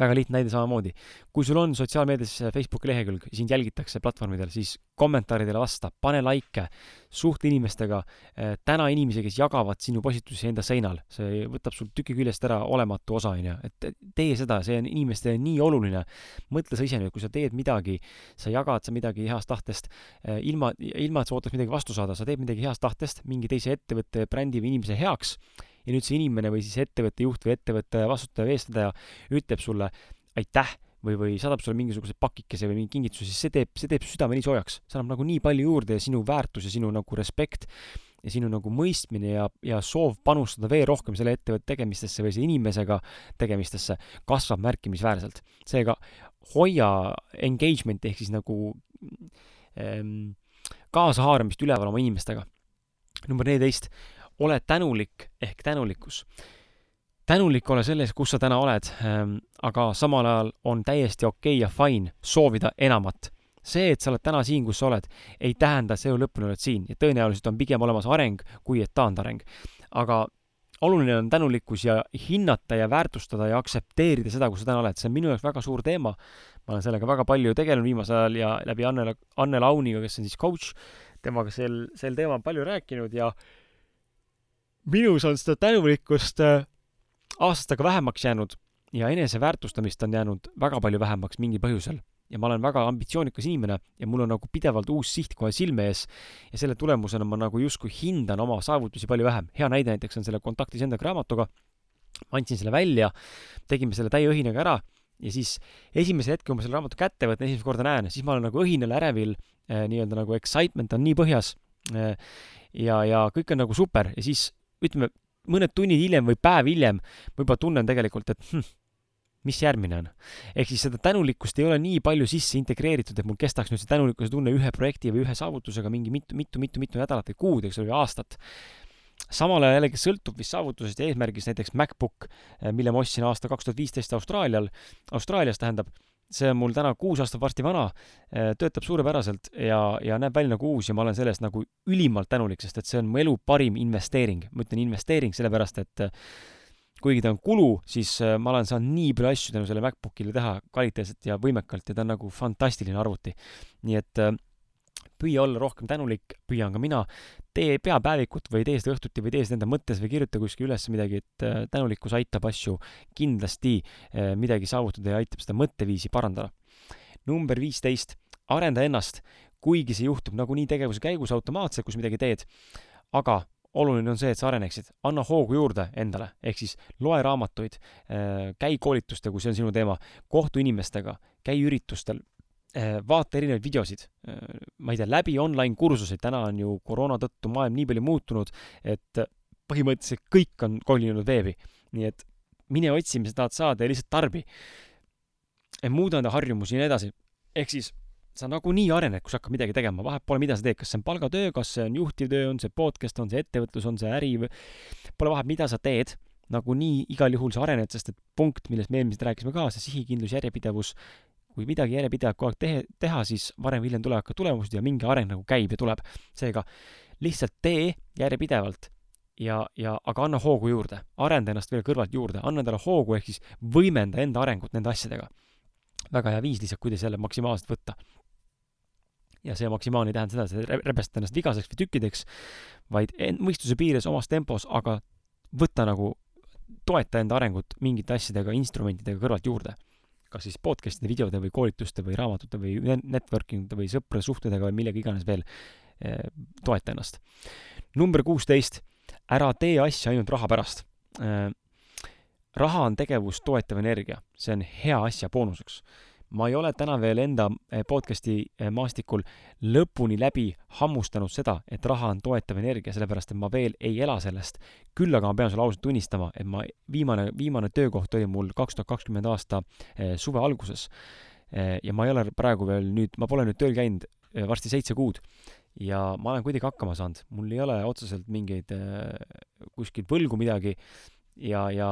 väga lihtne näide samamoodi. kui sul on sotsiaalmeedias Facebooki lehekülg, sind jälgitakse platvormidel, siis kommentaaridele vasta, pane likee, suhtle inimestega, eh, täna inimesi, kes jagavad sinu postitusi enda seinal, see võtab sul tüki küljest ära olematu osa, onju, et tee seda, see on inimestele nii oluline. mõtle sa ise nüüd, kui sa teed midagi, sa jagad sa midagi heast tahtest, eh, ilma, ilma et sa ootaks midagi vastu saada, sa teed midagi heast tahtest mingi teise ettevõtte, brändi või inimese heaks ja nüüd see inimene või siis ettevõtte juht või ettevõtte vastutaja eestvedaja ütleb sulle aitäh või, või saadab sulle mingisuguse pakikese või mingi kingituse, siis see teeb, see teeb südame nii soojaks. see annab nagu nii palju juurde ja sinu väärtus ja sinu nagu respekt ja sinu nagu mõistmine ja, ja soov panustada veel rohkem selle ettevõtte tegemistesse või selle inimesega tegemistesse kasvab märkimisväärselt. seega hoia engagement'i ehk siis nagu ähm, kaasahaaramist üleval oma inimestega. number neliteist, ole tänulik ehk tänulikkus. tänulik ole selles, kus sa täna oled, ähm, aga samal ajal on täiesti okei okay ja fine soovida enamat. see, et sa oled täna siin, kus sa oled, ei tähenda, et sa elu lõpuni oled siin ja tõenäoliselt on pigem olemas areng kui et taandareng. aga oluline on tänulikkus ja hinnata ja väärtustada ja aktsepteerida seda, kus sa täna oled, see on minu jaoks väga suur teema. ma olen sellega väga palju tegelenud viimasel ajal ja läbi Anne, Anne Launiga, kes on siis coach, temaga sel, sel teemal palju rääkinud ja äh, minus on seda tänulikkust äh, aastatega vähemaks jäänud ja eneseväärtustamist on jäänud väga palju vähemaks mingil põhjusel. ja ma olen väga ambitsioonikas inimene ja mul on nagu pidevalt uus siht kohe silme ees ja selle tulemusena ma nagu justkui hindan oma saavutusi palju vähem. hea näide näiteks on selle Kontaktis endaga raamatuga. ma andsin selle välja, tegime selle täie õhinaga ära ja siis esimese hetke, kui ma selle raamatu kätte võtan, esimest korda näen, siis ma olen nagu õhinal, ärevil eh,, nii-öelda nagu excitement on nii põhjas eh,. ja, ja kõik on nagu super ja siis ütleme, mõned tunnid hiljem või päev hiljem ma juba tunnen tegelikult, et hm, mis järgmine on? ehk siis seda tänulikkust ei ole nii palju sisse integreeritud, et mul kestaks nüüd see tänulikkuse tunne ühe projekti või ühe saavutusega mingi mitu, mitu, mitu, mitu nädalat või kuud, eks ole, aastat. samal ajal jällegi sõltub vist saavutusest ja eesmärgist näiteks MacBook, eh, mille ma ostsin aasta kaks tuhat viisteist Austraalial, Austraalias tähendab, see on mul täna kuus aastat varsti vana, eh, töötab suurepäraselt ja, ja näeb välja nagu uus ja ma olen selle eest nagu ülimalt tänulik, sest et see on mu elu parim investeering. ma ütlen investeering sellepärast, et kuigi ta on kulu, siis äh, ma olen saanud nii palju asju tänu sellele MacBookile teha kvaliteetselt ja võimekalt ja ta on nagu fantastiline arvuti. nii et püüa olla rohkem tänulik, püüan ka mina. tee peapäevikut või tee seda õhtuti või tee seda enda mõttes või kirjuta kuskil üles midagi, et äh, tänulikkus aitab asju kindlasti midagi saavutada ja aitab seda mõtteviisi parandada. number viisteist, arenda ennast, kuigi see juhtub nagunii tegevuse käigus automaatselt, kus midagi teed, aga oluline on see, et sa areneksid, anna hoogu juurde endale, ehk siis loe raamatuid, äh, käi koolitustel, kui see on sinu teema, kohtu inimestega, käi üritustel, äh, vaata erinevaid videosid, äh, ma ei tea, läbi online kursuseid, täna on ju koroona tõttu maailm nii palju muutunud, et põhimõtteliselt kõik on kolinud veebi. nii et mine otsi, mis sa tahad saada ja lihtsalt tarbi. muuda enda harjumusi ja nii edasi. ehk siis sa nagunii arened, kui sa hakkad midagi tegema, vahet pole, mida sa teed, kas see on palgatöö, kas see on juhtivtöö, on see podcast, on see ettevõtlus, on see äri, pole vahet, mida sa teed, nagunii igal juhul sa arened, sest et punkt, millest me eelmiselt rääkisime ka, see sihikindlus, järjepidevus, kui midagi järjepidevalt kogu aeg tehe, teha, siis varem või hiljem tulevad ka tulemused ja mingi areng nagu käib ja tuleb. seega lihtsalt tee järjepidevalt ja, ja aga anna hoogu juurde, arenda ennast veel kõrvalt juurde, anna endale hoogu, ehk siis võimenda enda arengut nende asjadega. väga hea viis lihtsalt, kuidas jälle maksimaalselt võtta ja see maksimaalne ei tähenda seda, et sa rebestad ennast vigaseks või tükkideks, vaid mõistuse piires omas tempos, aga võta nagu, toeta enda arengut mingite asjadega, instrumentidega kõrvalt juurde. Kas siis podcast'ide, videode või koolituste või raamatute või networking ute või sõprade suhtedega või millega iganes veel eh,, toeta ennast. number kuusteist, ära tee asja ainult raha pärast eh,. raha on tegevust toetav energia, see on hea asja boonuseks ma ei ole täna veel enda eh, podcast'i eh, maastikul lõpuni läbi hammustanud seda, et raha on toetav energia, sellepärast et ma veel ei ela sellest. küll aga ma pean sulle ausalt tunnistama, et ma, viimane, viimane töökoht oli mul kaks tuhat kakskümmend aasta eh, suve alguses. ja ma ei ole praegu veel nüüd, ma pole nüüd tööl käinud varsti seitse kuud ja ma olen kuidagi hakkama saanud, mul ei ole otseselt mingeid kuskilt võlgu midagi ja, ja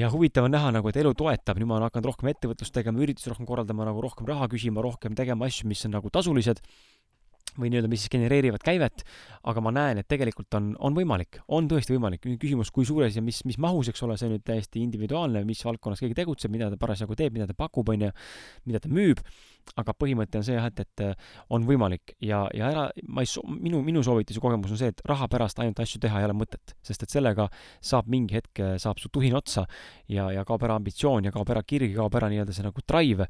ja huvitav on näha nagu, et elu toetab, nüüd ma olen hakanud rohkem ettevõtlust tegema, üritusi rohkem korraldama, nagu rohkem raha küsima, rohkem tegema asju, mis on nagu tasulised või nii-öelda, mis siis genereerivad käivet, aga ma näen, et tegelikult on, on võimalik, on tõesti võimalik. nüüd küsimus, kui suures ja mis, mis mahus, eks ole, see on nüüd täiesti individuaalne, mis valdkonnas keegi tegutseb, mida ta parasjagu teeb, mida ta pakub, on ju, mida ta müüb, aga põhimõte on see jah, et, et äh, on võimalik. Ja, ja ära, ma ei, minu, minu soovitus ja kogemus on see, et raha pärast ainult asju teha ei ole mõtet, sest et sellega saab mingi hetk, äh, saab su tuhin otsa ja, ja kaob ära ambitsioon ja kaob ära kirg kaob ära nii-öelda see nagu drive,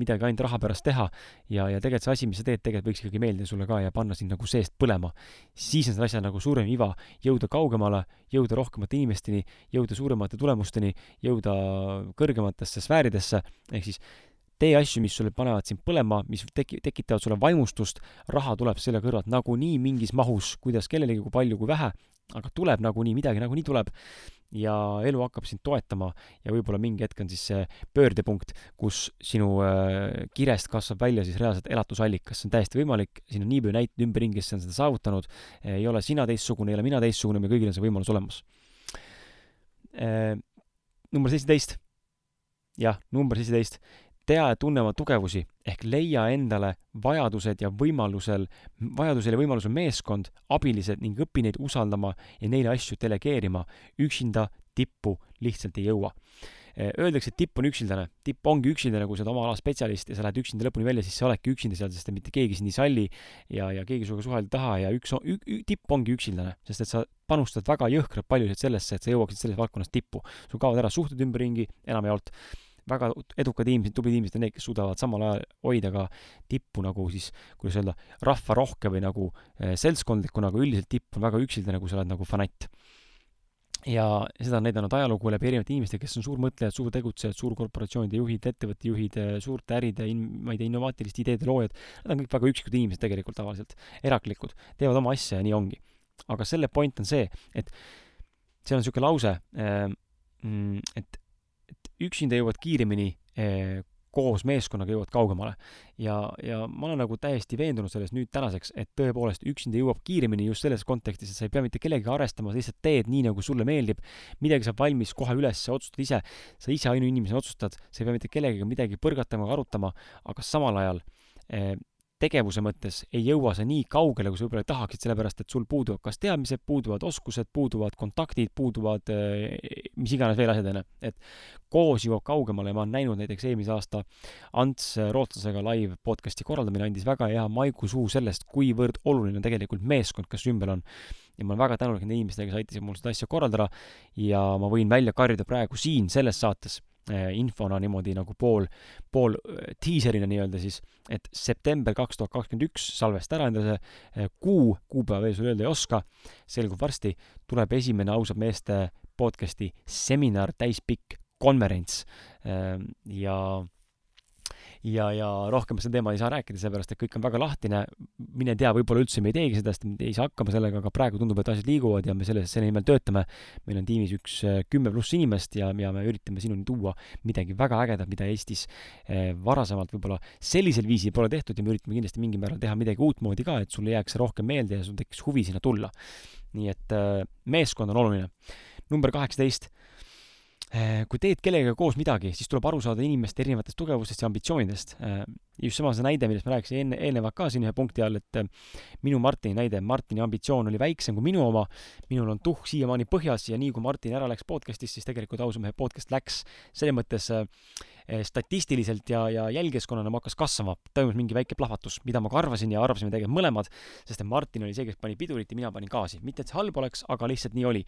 midagi ainult raha pärast teha. Ja, ja tegelikult see asi, mis sa teed, tegelikult võiks ikkagi meeldida sulle ka ja panna sind nagu seest põlema. siis on selle asja nagu suurem iva, jõuda kaugemale, jõuda rohkemate inimesteni, jõuda suuremate tulemusteni, jõuda kõrgematesse sfääridesse, ehk siis tee asju, mis sulle panevad sind põlema, mis teki-, tekitavad sulle vaimustust, raha tuleb selle kõrvalt nagunii mingis mahus, kuidas kellelegi, kui palju, kui vähe, aga tuleb nagunii, midagi nagunii tuleb. Ja elu hakkab sind toetama ja võib-olla mingi hetk on siis see pöördepunkt, kus sinu äh, kirest kasvab välja siis reaalselt elatusallikas, see on täiesti võimalik, siin on nii palju näiteid ümberringi, kes on seda saavutanud, ei ole sina teistsugune, ei ole mina teistsugune, meil kõigil on see võimalus olemas. Äh,. number seitseteist. Jah, number seitseteist, tea ja tunne oma tugevusi ehk leia endale vajadused ja võimalusel, vajadusel ja võimalusel meeskond, abilised ning õpi neid usaldama ja neile asju delegeerima. üksinda tippu lihtsalt ei jõua. Öeldakse, et tipp on üksildane. tipp ongi üksildane, kui sa oled oma ala spetsialist ja sa lähed üksinda lõpuni välja, siis sa oledki üksinda seal, sest et mitte keegi sind ei salli ja, ja keegi sinuga suhelda ei taha ja üks, tipp ongi üksildane, sest et sa panustad väga jõhkralt paljusid sellesse, et sa jõuaksid selles valdkonnas tippu. sul kaovad ära suhted ümberringi enamjaolt väga edukad inimesed, tublid inimesed on need, kes suudavad samal ajal hoida ka tippu nagu siis, kuidas öelda, rahvarohke või nagu eh, seltskondlikku, nagu üldiselt tipp on väga üksildane, kui sa oled nagu fanatt. ja seda on näidanud ajalugu läbi erinevate inimeste, kes on suurmõtlejad, suurtegutsejad, suurkorporatsioonide juhid, ettevõtte juhid, eh, suurte äride, ma ei tea, innovaatiliste ideede loojad, nad on kõik väga üksikud inimesed tegelikult tavaliselt, eraklikud, teevad oma asja ja nii ongi. aga selle point on see, et seal on niisugune lause, eh, mm, et üksinda jõuad kiiremini eh, koos meeskonnaga jõuad kaugemale. ja, ja ma olen nagu täiesti veendunud selles nüüd tänaseks, et tõepoolest üksinda jõuab kiiremini just selles kontekstis, et sa ei pea mitte kellegagi arvestama, sa lihtsalt teed nii, nagu sulle meeldib. midagi saab valmis kohe üles, sa otsustad ise, sa ise ainuinimesena otsustad, sa ei pea mitte kellegagi midagi põrgatama, arutama, aga samal ajal eh, tegevuse mõttes ei jõua sa nii kaugele, kui sa võib-olla tahaksid, sellepärast et sul puuduvad kas teadmised, puuduvad oskused, puuduvad kontaktid, puuduvad eh, mis iganes veel asjad, onju. et koos jõuab kaugemale ja ma olen näinud näiteks eelmise aasta Ants rootslasega live podcast'i korraldamine andis väga hea maigusuu sellest, kuivõrd oluline on tegelikult meeskond, kes ümber on. ja ma olen väga tänulik nende inimestele, kes aitasid mul seda asja korraldada ja ma võin välja karjuda praegu siin selles saates infona niimoodi nagu pool, pool eh, diiserina nii-öelda siis, et september kaks tuhat kakskümmend üks, salvesta ära endale see eh, kuu, kuupäeva veel sulle öelda ei oska, selgub varsti, tuleb esimene ausad meeste podcast'i seminar, täispikk konverents. Ja ja, ja rohkem seda teemal ei saa rääkida, sellepärast et kõik on väga lahtine. mine tea, võib-olla üldse me ei teegi seda, sest me ei saa hakkama sellega, aga praegu tundub, et asjad liiguvad ja me selle, selle nimel töötame. meil on tiimis üks äh, kümme pluss inimest ja, ja me üritame sinuni tuua midagi väga ägedat, mida Eestis eh, varasemalt võib-olla sellisel viisil pole tehtud ja me üritame kindlasti mingil määral teha midagi uutmoodi ka, et sulle jääks see rohkem meelde ja sul tekiks huvi sinna tulla. nii et eh, meeskond on oluline. number kaheksateist kui teed kellegagi koos midagi, siis tuleb aru saada inimeste erinevatest tugevustest ja ambitsioonidest. Eh, just sama see näide, millest ma rääkisin enne, eelnevalt ka siin ühe punkti all, et eh, minu Martini näide, Martini ambitsioon oli väiksem kui minu oma, minul on tuhh siiamaani põhjas ja nii kui Martin ära läks podcast'ist, siis tegelikult ausamehe podcast läks selles mõttes statistiliselt ja, ja jälgijaskonnana ma hakkas kasvama, toimus mingi väike plahvatus, mida ma ka arvasin ja arvasime tegelikult mõlemad, sest et Martin oli see, kes pani pidurit ja mina panin gaasi. mitte, et see halb oleks, aga lihtsalt nii oli.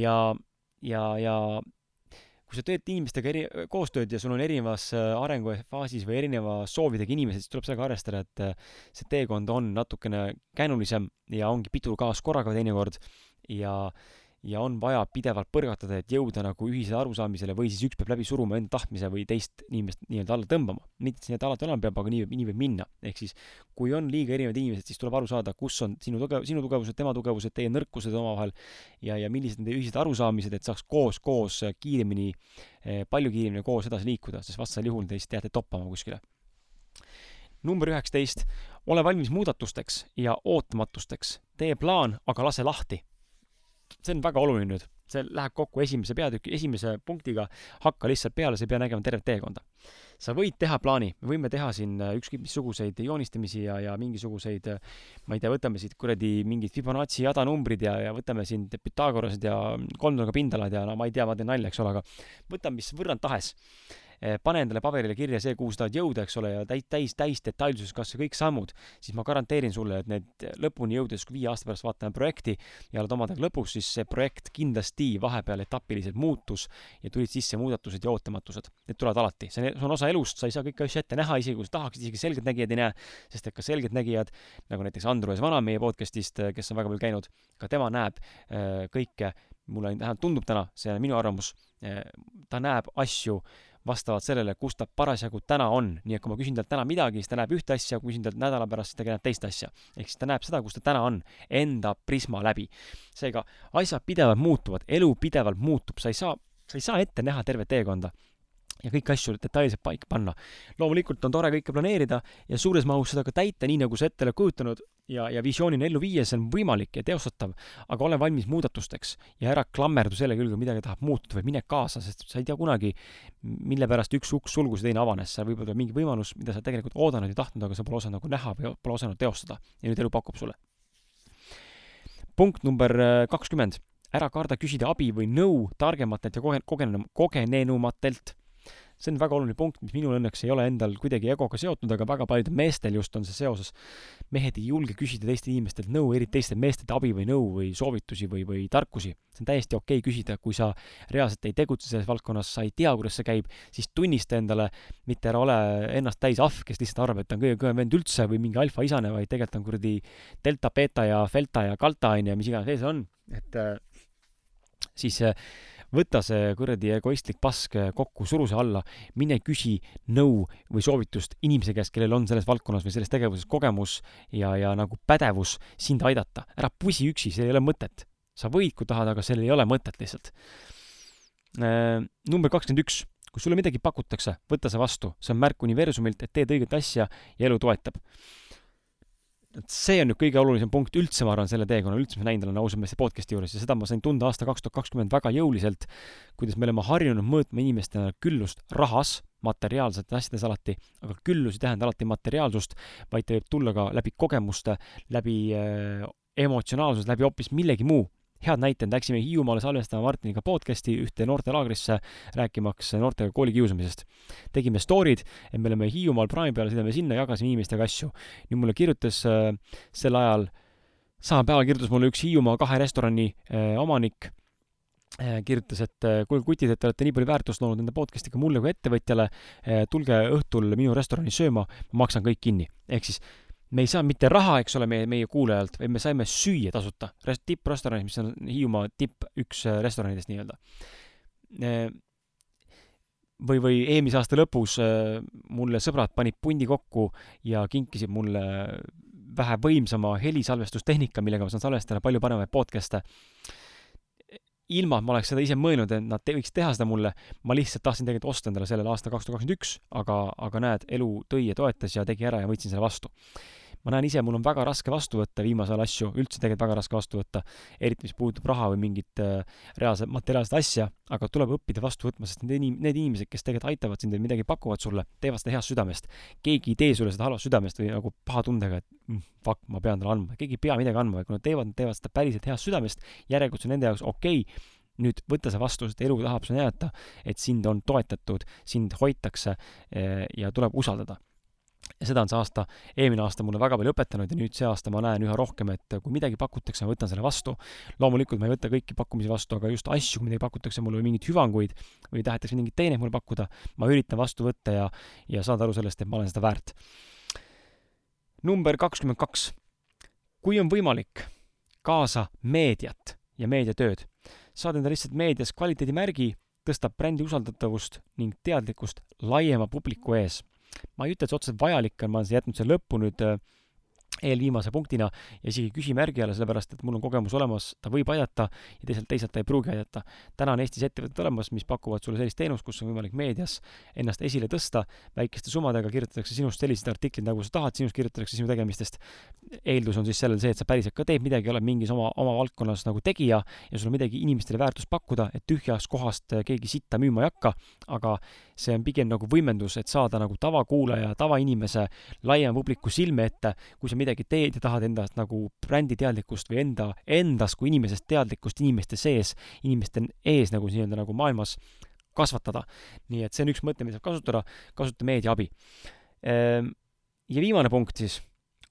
ja, ja, ja kui sa teed inimestega eri, koostööd ja sul on erinevas äh, arengufaasis või erineva soovidega inimesed, siis tuleb sellega arvestada, et äh, see teekond on natukene käänulisem ja ongi pidur kaas korraga teinekord. Ja ja on vaja pidevalt põrgatada, et jõuda nagu ühisele arusaamisele või siis üks peab läbi suruma enda tahtmise või teist inimest nii-öelda alla tõmbama. mitte see, et alati olema peab, aga nii, nii võib minna. ehk siis, kui on liiga erinevad inimesed, siis tuleb aru saada, kus on sinu tugev, sinu tugevused, tema tugevused, teie nõrkused omavahel ja, ja millised on teie ühised arusaamised, et saaks koos, koos kiiremini, eh, palju kiiremini koos edasi liikuda, sest vastasel juhul te lihtsalt jääte toppama kuskile number üheksateist, ole valmis muudatusteks ja ootamatusteks. tee plaan, aga lase lahti see on väga oluline nüüd, see läheb kokku esimese peatüki, esimese punktiga, hakka lihtsalt peale, sa ei pea nägema tervet teekonda. sa võid teha plaani, me võime teha siin äh, ükskõik missuguseid joonistamisi ja, ja mingisuguseid, äh, ma ei tea, võtame siit kuradi mingid Fibonacci jadanumbrid ja, ja võtame siin Pythagorased ja kolmnurga pindalad ja no ma ei tea, ma teen nalja, eks ole, aga võtame mis võrrand tahes pane endale paberile kirja see, kuhu sa tahad jõuda, eks ole, ja täis, täis, täis detailsuses kas või kõik sammud, siis ma garanteerin sulle, et need lõpuni jõudes, kui viie aasta pärast vaatame projekti ja oled omadega lõpus, siis see projekt kindlasti vahepeal etapiliselt muutus ja tulid sisse muudatused ja ootamatused. Need tulevad alati, see on osa elust, sa ei saa kõiki asju ette näha, isegi kui sa tahaksid, isegi selgeltnägijad ei näe, sest et ka selgeltnägijad, nagu näiteks Andrus Vana meie podcast'ist, kes on väga palju käinud, ka tema näeb äh, kõike, mulle vähemalt tundub täna, see on minu arvamus, äh, ta näeb asju vastavalt sellele, kus ta parasjagu täna on. nii et kui ma küsin talt täna midagi, siis ta näeb ühte asja, kui küsin talt nädala pärast, siis ta näeb teist asja. ehk siis ta näeb seda, kus ta täna on, enda prisma läbi. seega asjad pidevalt muutuvad, elu pidevalt muutub, sa ei saa, sa ei saa ette näha tervet teekonda ja kõiki asju detailselt paika panna. loomulikult on tore kõike planeerida ja suures mahus seda ka täita, nii nagu sa ette oled kujutanud ja, ja visioonina ellu viia, see on võimalik ja teostatav, aga ole valmis muudatusteks. Ja ära klammerdu selle külge, midagi tahab muutuda või mine kaasa, sest sa ei tea kunagi, mille pärast üks uks sulgus ja teine avanes, seal võib olla mingi võimalus, mida sa tegelikult oodanud ja tahtnud, aga sa pole osanud nagu näha või pole osanud teostada. Ja nüüd elu pakub sulle. punkt number äh, kakskümmend, ära karda küsida abi või nõu targematelt ja kogen-, kogen-, kogenenumatelt see on väga oluline punkt, mis minul õnneks ei ole endal kuidagi egoga seotud, aga väga paljudel meestel just on see seoses. mehed ei julge küsida teistelt inimestelt nõu, eriti teistelt meestelt abi või nõu või soovitusi või, või tarkusi. see on täiesti okei okay küsida, kui sa reaalselt ei tegutse selles valdkonnas, sa ei tea, kuidas see käib, siis tunnista endale, mitte ära ole ennast täis ahv, kes lihtsalt arvab, et ta on kõige kõvem vend üldse või mingi alfaisane, vaid tegelikult on kuradi delta, beeta ja delta ja kalta on ju, mis iganes see on, et äh, siis äh, võta see kuradi egoistlik pask kokku, suru see alla, mine küsi nõu või soovitust inimese käest, kellel on selles valdkonnas või selles tegevuses kogemus ja, ja nagu pädevus sind aidata. ära pusi üksi, sellel ei ole mõtet. sa võid, kui tahad, aga sellel ei ole mõtet lihtsalt. Äh, number kakskümmend üks, kui sulle midagi pakutakse, võta see vastu, see on märk universumilt, et teed õiget asja ja elu toetab et see on nüüd kõige olulisem punkt üldse, ma arvan, selle teekonnal, üldse, mis ma näinud olen ausameeste podcast'i juures. Ja seda ma sain tunda aasta kaks tuhat kakskümmend väga jõuliselt, kuidas me oleme harjunud mõõtma inimestena küllust rahas, materiaalsetes asjades alati, aga küllus ei tähenda alati materiaalsust, vaid ta võib tulla ka läbi kogemuste, läbi äh, emotsionaalsuse, läbi hoopis millegi muu head näited, läksime Hiiumaale salvestama Martiniga podcast'i ühte noortelaagrisse, rääkimaks noortega koolikiusamisest. tegime story'd, et me oleme Hiiumaal praami peal, sõidame sinna, jagasime inimestega asju. nüüd mulle kirjutas äh, sel ajal, samal päeval kirjutas mulle üks Hiiumaa kahe restorani äh, omanik äh,, kirjutas, et äh, kuulge kutid, et te olete nii palju väärtust loonud nende podcast'iga mulle kui ettevõtjale, äh, tulge õhtul minu restorani sööma, ma maksan kõik kinni. ehk siis me ei saa mitte raha, eks ole, meie, meie kuulajalt, vaid me saime süüa tasuta Rest, tipprestoranis, mis on Hiiumaa tipp üks äh, restoranidest nii-öelda. Äh, või, või eelmise aasta lõpus äh, mulle sõbrad panid pundi kokku ja kinkisid mulle vähe võimsama helisalvestustehnika, millega ma saan salvestada palju paremaid podcast'e. Ilma, et ma oleks seda ise mõelnud, et nad te võiks teha seda mulle, ma lihtsalt tahtsin tegelikult osta endale sellel aastal kaks tuhat kakskümmend üks, aga, aga näed, elu tõi ja toetas ja tegi ära ja võtsin selle vastu ma näen ise, mul on väga raske vastu võtta viimasel ajal asju, üldse tegelikult väga raske vastu võtta, eriti mis puudutab raha või mingit äh, reaalset materiaalset asja, aga tuleb õppida vastu võtma, sest need inim-, need inimesed, kes tegelikult aitavad sind või midagi pakuvad sulle, teevad seda heast südamest. keegi ei tee sulle seda halvast südamest või nagu paha tundega, et mm, fuck, ma pean talle andma, keegi ei pea midagi andma, kui nad teevad, nad teevad seda päriselt heast südamest, järelikult see on nende jaoks okei. Okay, nüüd võtta see vastu, sest elu tahab sulle näidata, et sind on toetatud, sind hoitakse eh, ja tuleb usaldada ja seda on see aasta, eelmine aasta mulle väga palju õpetanud ja nüüd see aasta ma näen üha rohkem, et kui midagi pakutakse, ma võtan selle vastu. loomulikult ma ei võta kõiki pakkumisi vastu, aga just asju, kui midagi pakutakse mulle või mingeid hüvanguid või tahetakse mingeid teeneid mulle pakkuda, ma üritan vastu võtta ja, ja saada aru sellest, et ma olen seda väärt. number kakskümmend kaks. kui on võimalik, kaasa meediat ja meediatööd. saad endale lihtsalt meedias kvaliteedimärgi, tõstab brändi usaldatavust ning teadlikkust laiema publiku ees ma ei ütle, et see otseselt vajalik on, ma olen jätnud selle lõppu nüüd äh, eelviimase punktina ja isegi küsimärgi alla, sellepärast et mul on kogemus olemas, ta võib aidata ja teisalt, teisalt ta ei pruugi aidata. täna on Eestis ettevõtted olemas, mis pakuvad sulle sellist teenust, kus on võimalik meedias ennast esile tõsta, väikeste summadega kirjutatakse sinust sellised artiklid, nagu sa tahad, sinust kirjutatakse sinu tegemistest. eeldus on siis sellel see, et sa päriselt ka teed midagi, oled mingis oma, oma valdkonnas nagu tegija ja sul on midagi inimestele väärtust pakkuda, et tühjast kohast keegi sitta müüma ei hakka, aga see on pigem nagu võimendus, et saada nagu tavakuulaja, tavainimese, laiema publiku silme ette, kui sa midagi teed ja tahad endast nagu bränditeadlikkust või enda, endast kui inimesest teadlikkust inimeste sees, inimeste ees nagu nii-öelda nagu maailmas kasvatada. nii et see on üks mõte, mida saab kasutada, kasuta meedia abi. Ehm, ja viimane punkt siis,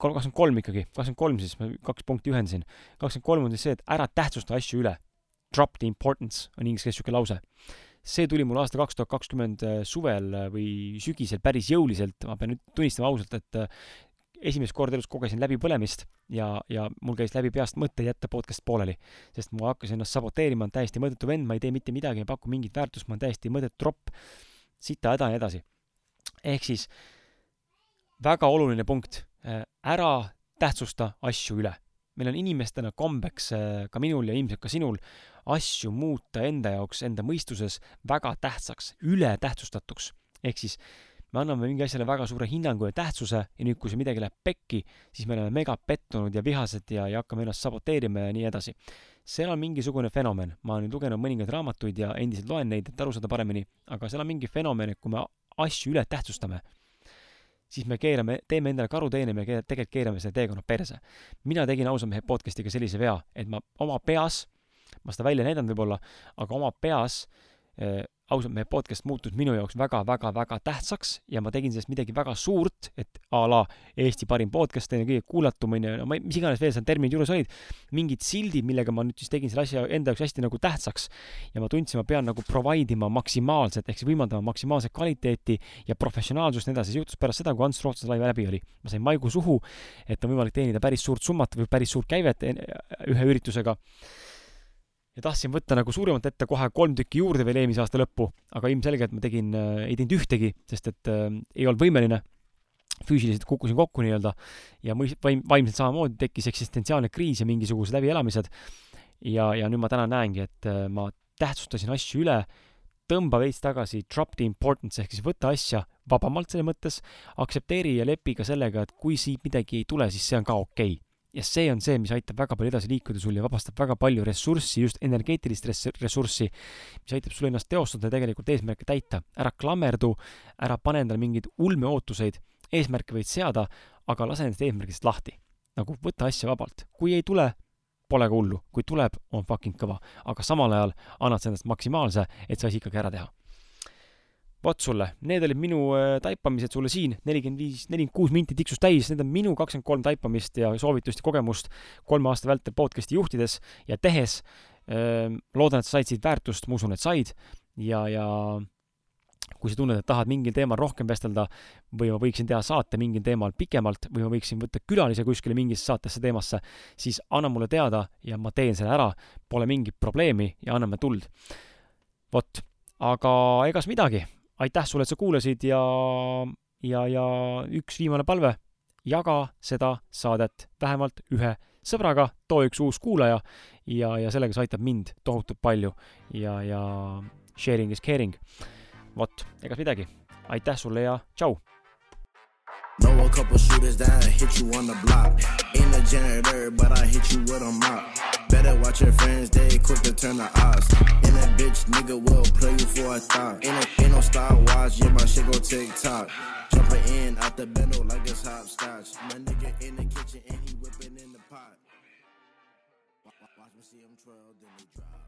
kakskümmend kolm ikkagi, kakskümmend kolm siis, ma kaks punkti ühendasin. kakskümmend kolm on siis see, et ära tähtsusta asju üle. Drop the importance on inglise keeles niisugune lause see tuli mul aasta kaks tuhat kakskümmend suvel või sügisel päris jõuliselt, ma pean nüüd tunnistama ausalt, et esimest korda elus kogesin läbipõlemist ja, ja mul käis läbi peast mõte jätta podcast pooleli. sest ma hakkasin ennast saboteerima, olen täiesti mõttetu vend, ma ei tee mitte midagi, ei paku mingit väärtust, ma olen täiesti mõttetu tropp, sita häda ja nii edasi. ehk siis väga oluline punkt, ära tähtsusta asju üle meil on inimestena kombeks, ka minul ja ilmselt ka sinul, asju muuta enda jaoks, enda mõistuses väga tähtsaks, ületähtsustatuks. ehk siis me anname mingi asjale väga suure hinnangu ja tähtsuse ja nüüd, kui see midagi läheb pekki, siis me oleme mega pettunud ja vihased ja, ja hakkame ennast saboteerima ja nii edasi. seal on mingisugune fenomen, ma olen lugenud mõningaid raamatuid ja endiselt loen neid, et aru saada paremini, aga seal on mingi fenomen, et kui me asju üle tähtsustame, siis me keerame, teeme endale karuteene, me tegelikult keerame selle teekonna perse. mina tegin ausa mehe podcast'iga sellise vea, et ma oma peas, ma seda välja ei näidanud võib-olla, aga oma peas äh, ausalt, meie podcast muutus minu jaoks väga-väga-väga tähtsaks ja ma tegin sellest midagi väga suurt, et a la Eesti parim podcast, ju, kõige kuulatum, on ju, no ma ei, mis iganes veel seal terminid juures olid, mingid sildid, millega ma nüüd siis tegin selle asja enda jaoks hästi nagu tähtsaks. ja ma tundsin, ma pean nagu provide ima maksimaalselt, ehk siis võimaldama maksimaalset kvaliteeti ja professionaalsust ja nii edasi. see juhtus pärast seda, kui Ants Rootsa live läbi oli. ma sain maigu suhu, et on võimalik teenida päris suurt summat või päris suurt käivet ühe üritusega ja tahtsin võtta nagu suuremat ette kohe kolm tükki juurde veel eelmise aasta lõppu, aga ilmselgelt ma tegin äh,, ei teinud ühtegi, sest et äh, ei olnud võimeline. füüsiliselt kukkusin kokku nii-öelda ja mõis-, vaim-, vaimselt samamoodi tekkis eksistentsiaalne kriis ja mingisugused läbielamised. ja, ja nüüd ma täna näengi, et äh, ma tähtsustasin asju üle, tõmba veits tagasi, drop the importance ehk siis võta asja vabamalt selles mõttes, aktsepteeri ja lepi ka sellega, et kui siit midagi ei tule, siis see on ka okei okay ja see on see, mis aitab väga palju edasi liikuda sul ja vabastab väga palju ressurssi, just energeetilist ressurssi, mis aitab sul ennast teostada ja tegelikult eesmärke täita. ära klammerdu, ära pane endale mingeid ulmeootuseid, eesmärke võid seada, aga lase nendest eesmärkidest lahti. nagu võta asja vabalt, kui ei tule, pole ka hullu, kui tuleb, on fucking kõva, aga samal ajal annad sa endast maksimaalse, et see asi ikkagi ära teha vot sulle, need olid minu äh, taipamised sulle siin, nelikümmend viis, nelikümmend kuus minti tiksus täis, need on minu kakskümmend kolm taipamist ja soovitust ja kogemust kolme aasta vältel podcast'i juhtides ja tehes. Loodan, et sa said siit väärtust, ma usun, et said ja, ja kui sa tunned, et tahad mingil teemal rohkem vestelda või ma võiksin teha saate mingil teemal pikemalt või ma võiksin võtta külalise kuskile mingisse saatesse teemasse, siis anna mulle teada ja ma teen selle ära, pole mingit probleemi ja anname tuld. vot, aga egas midagi aitäh sulle, et sa kuulasid ja, ja, ja üks viimane palve, jaga seda saadet vähemalt ühe sõbraga, too üks uus kuulaja ja, ja sellega see aitab mind tohutult palju ja, ja sharing is caring. vot, egas midagi. aitäh sulle ja tšau! Know a couple shooters that hit you on the block. Ain't a janitor, but I hit you with a mop. Better watch your friends, they quick to turn the odds. And that bitch nigga will play you for a thought. Ain't no, ain't no Star Wars, yeah, my shit go TikTok. Jumping in out the bendo like it's hopscotch. My nigga in the kitchen and he whipping in the pot. Watch me see him twirl, then he drop.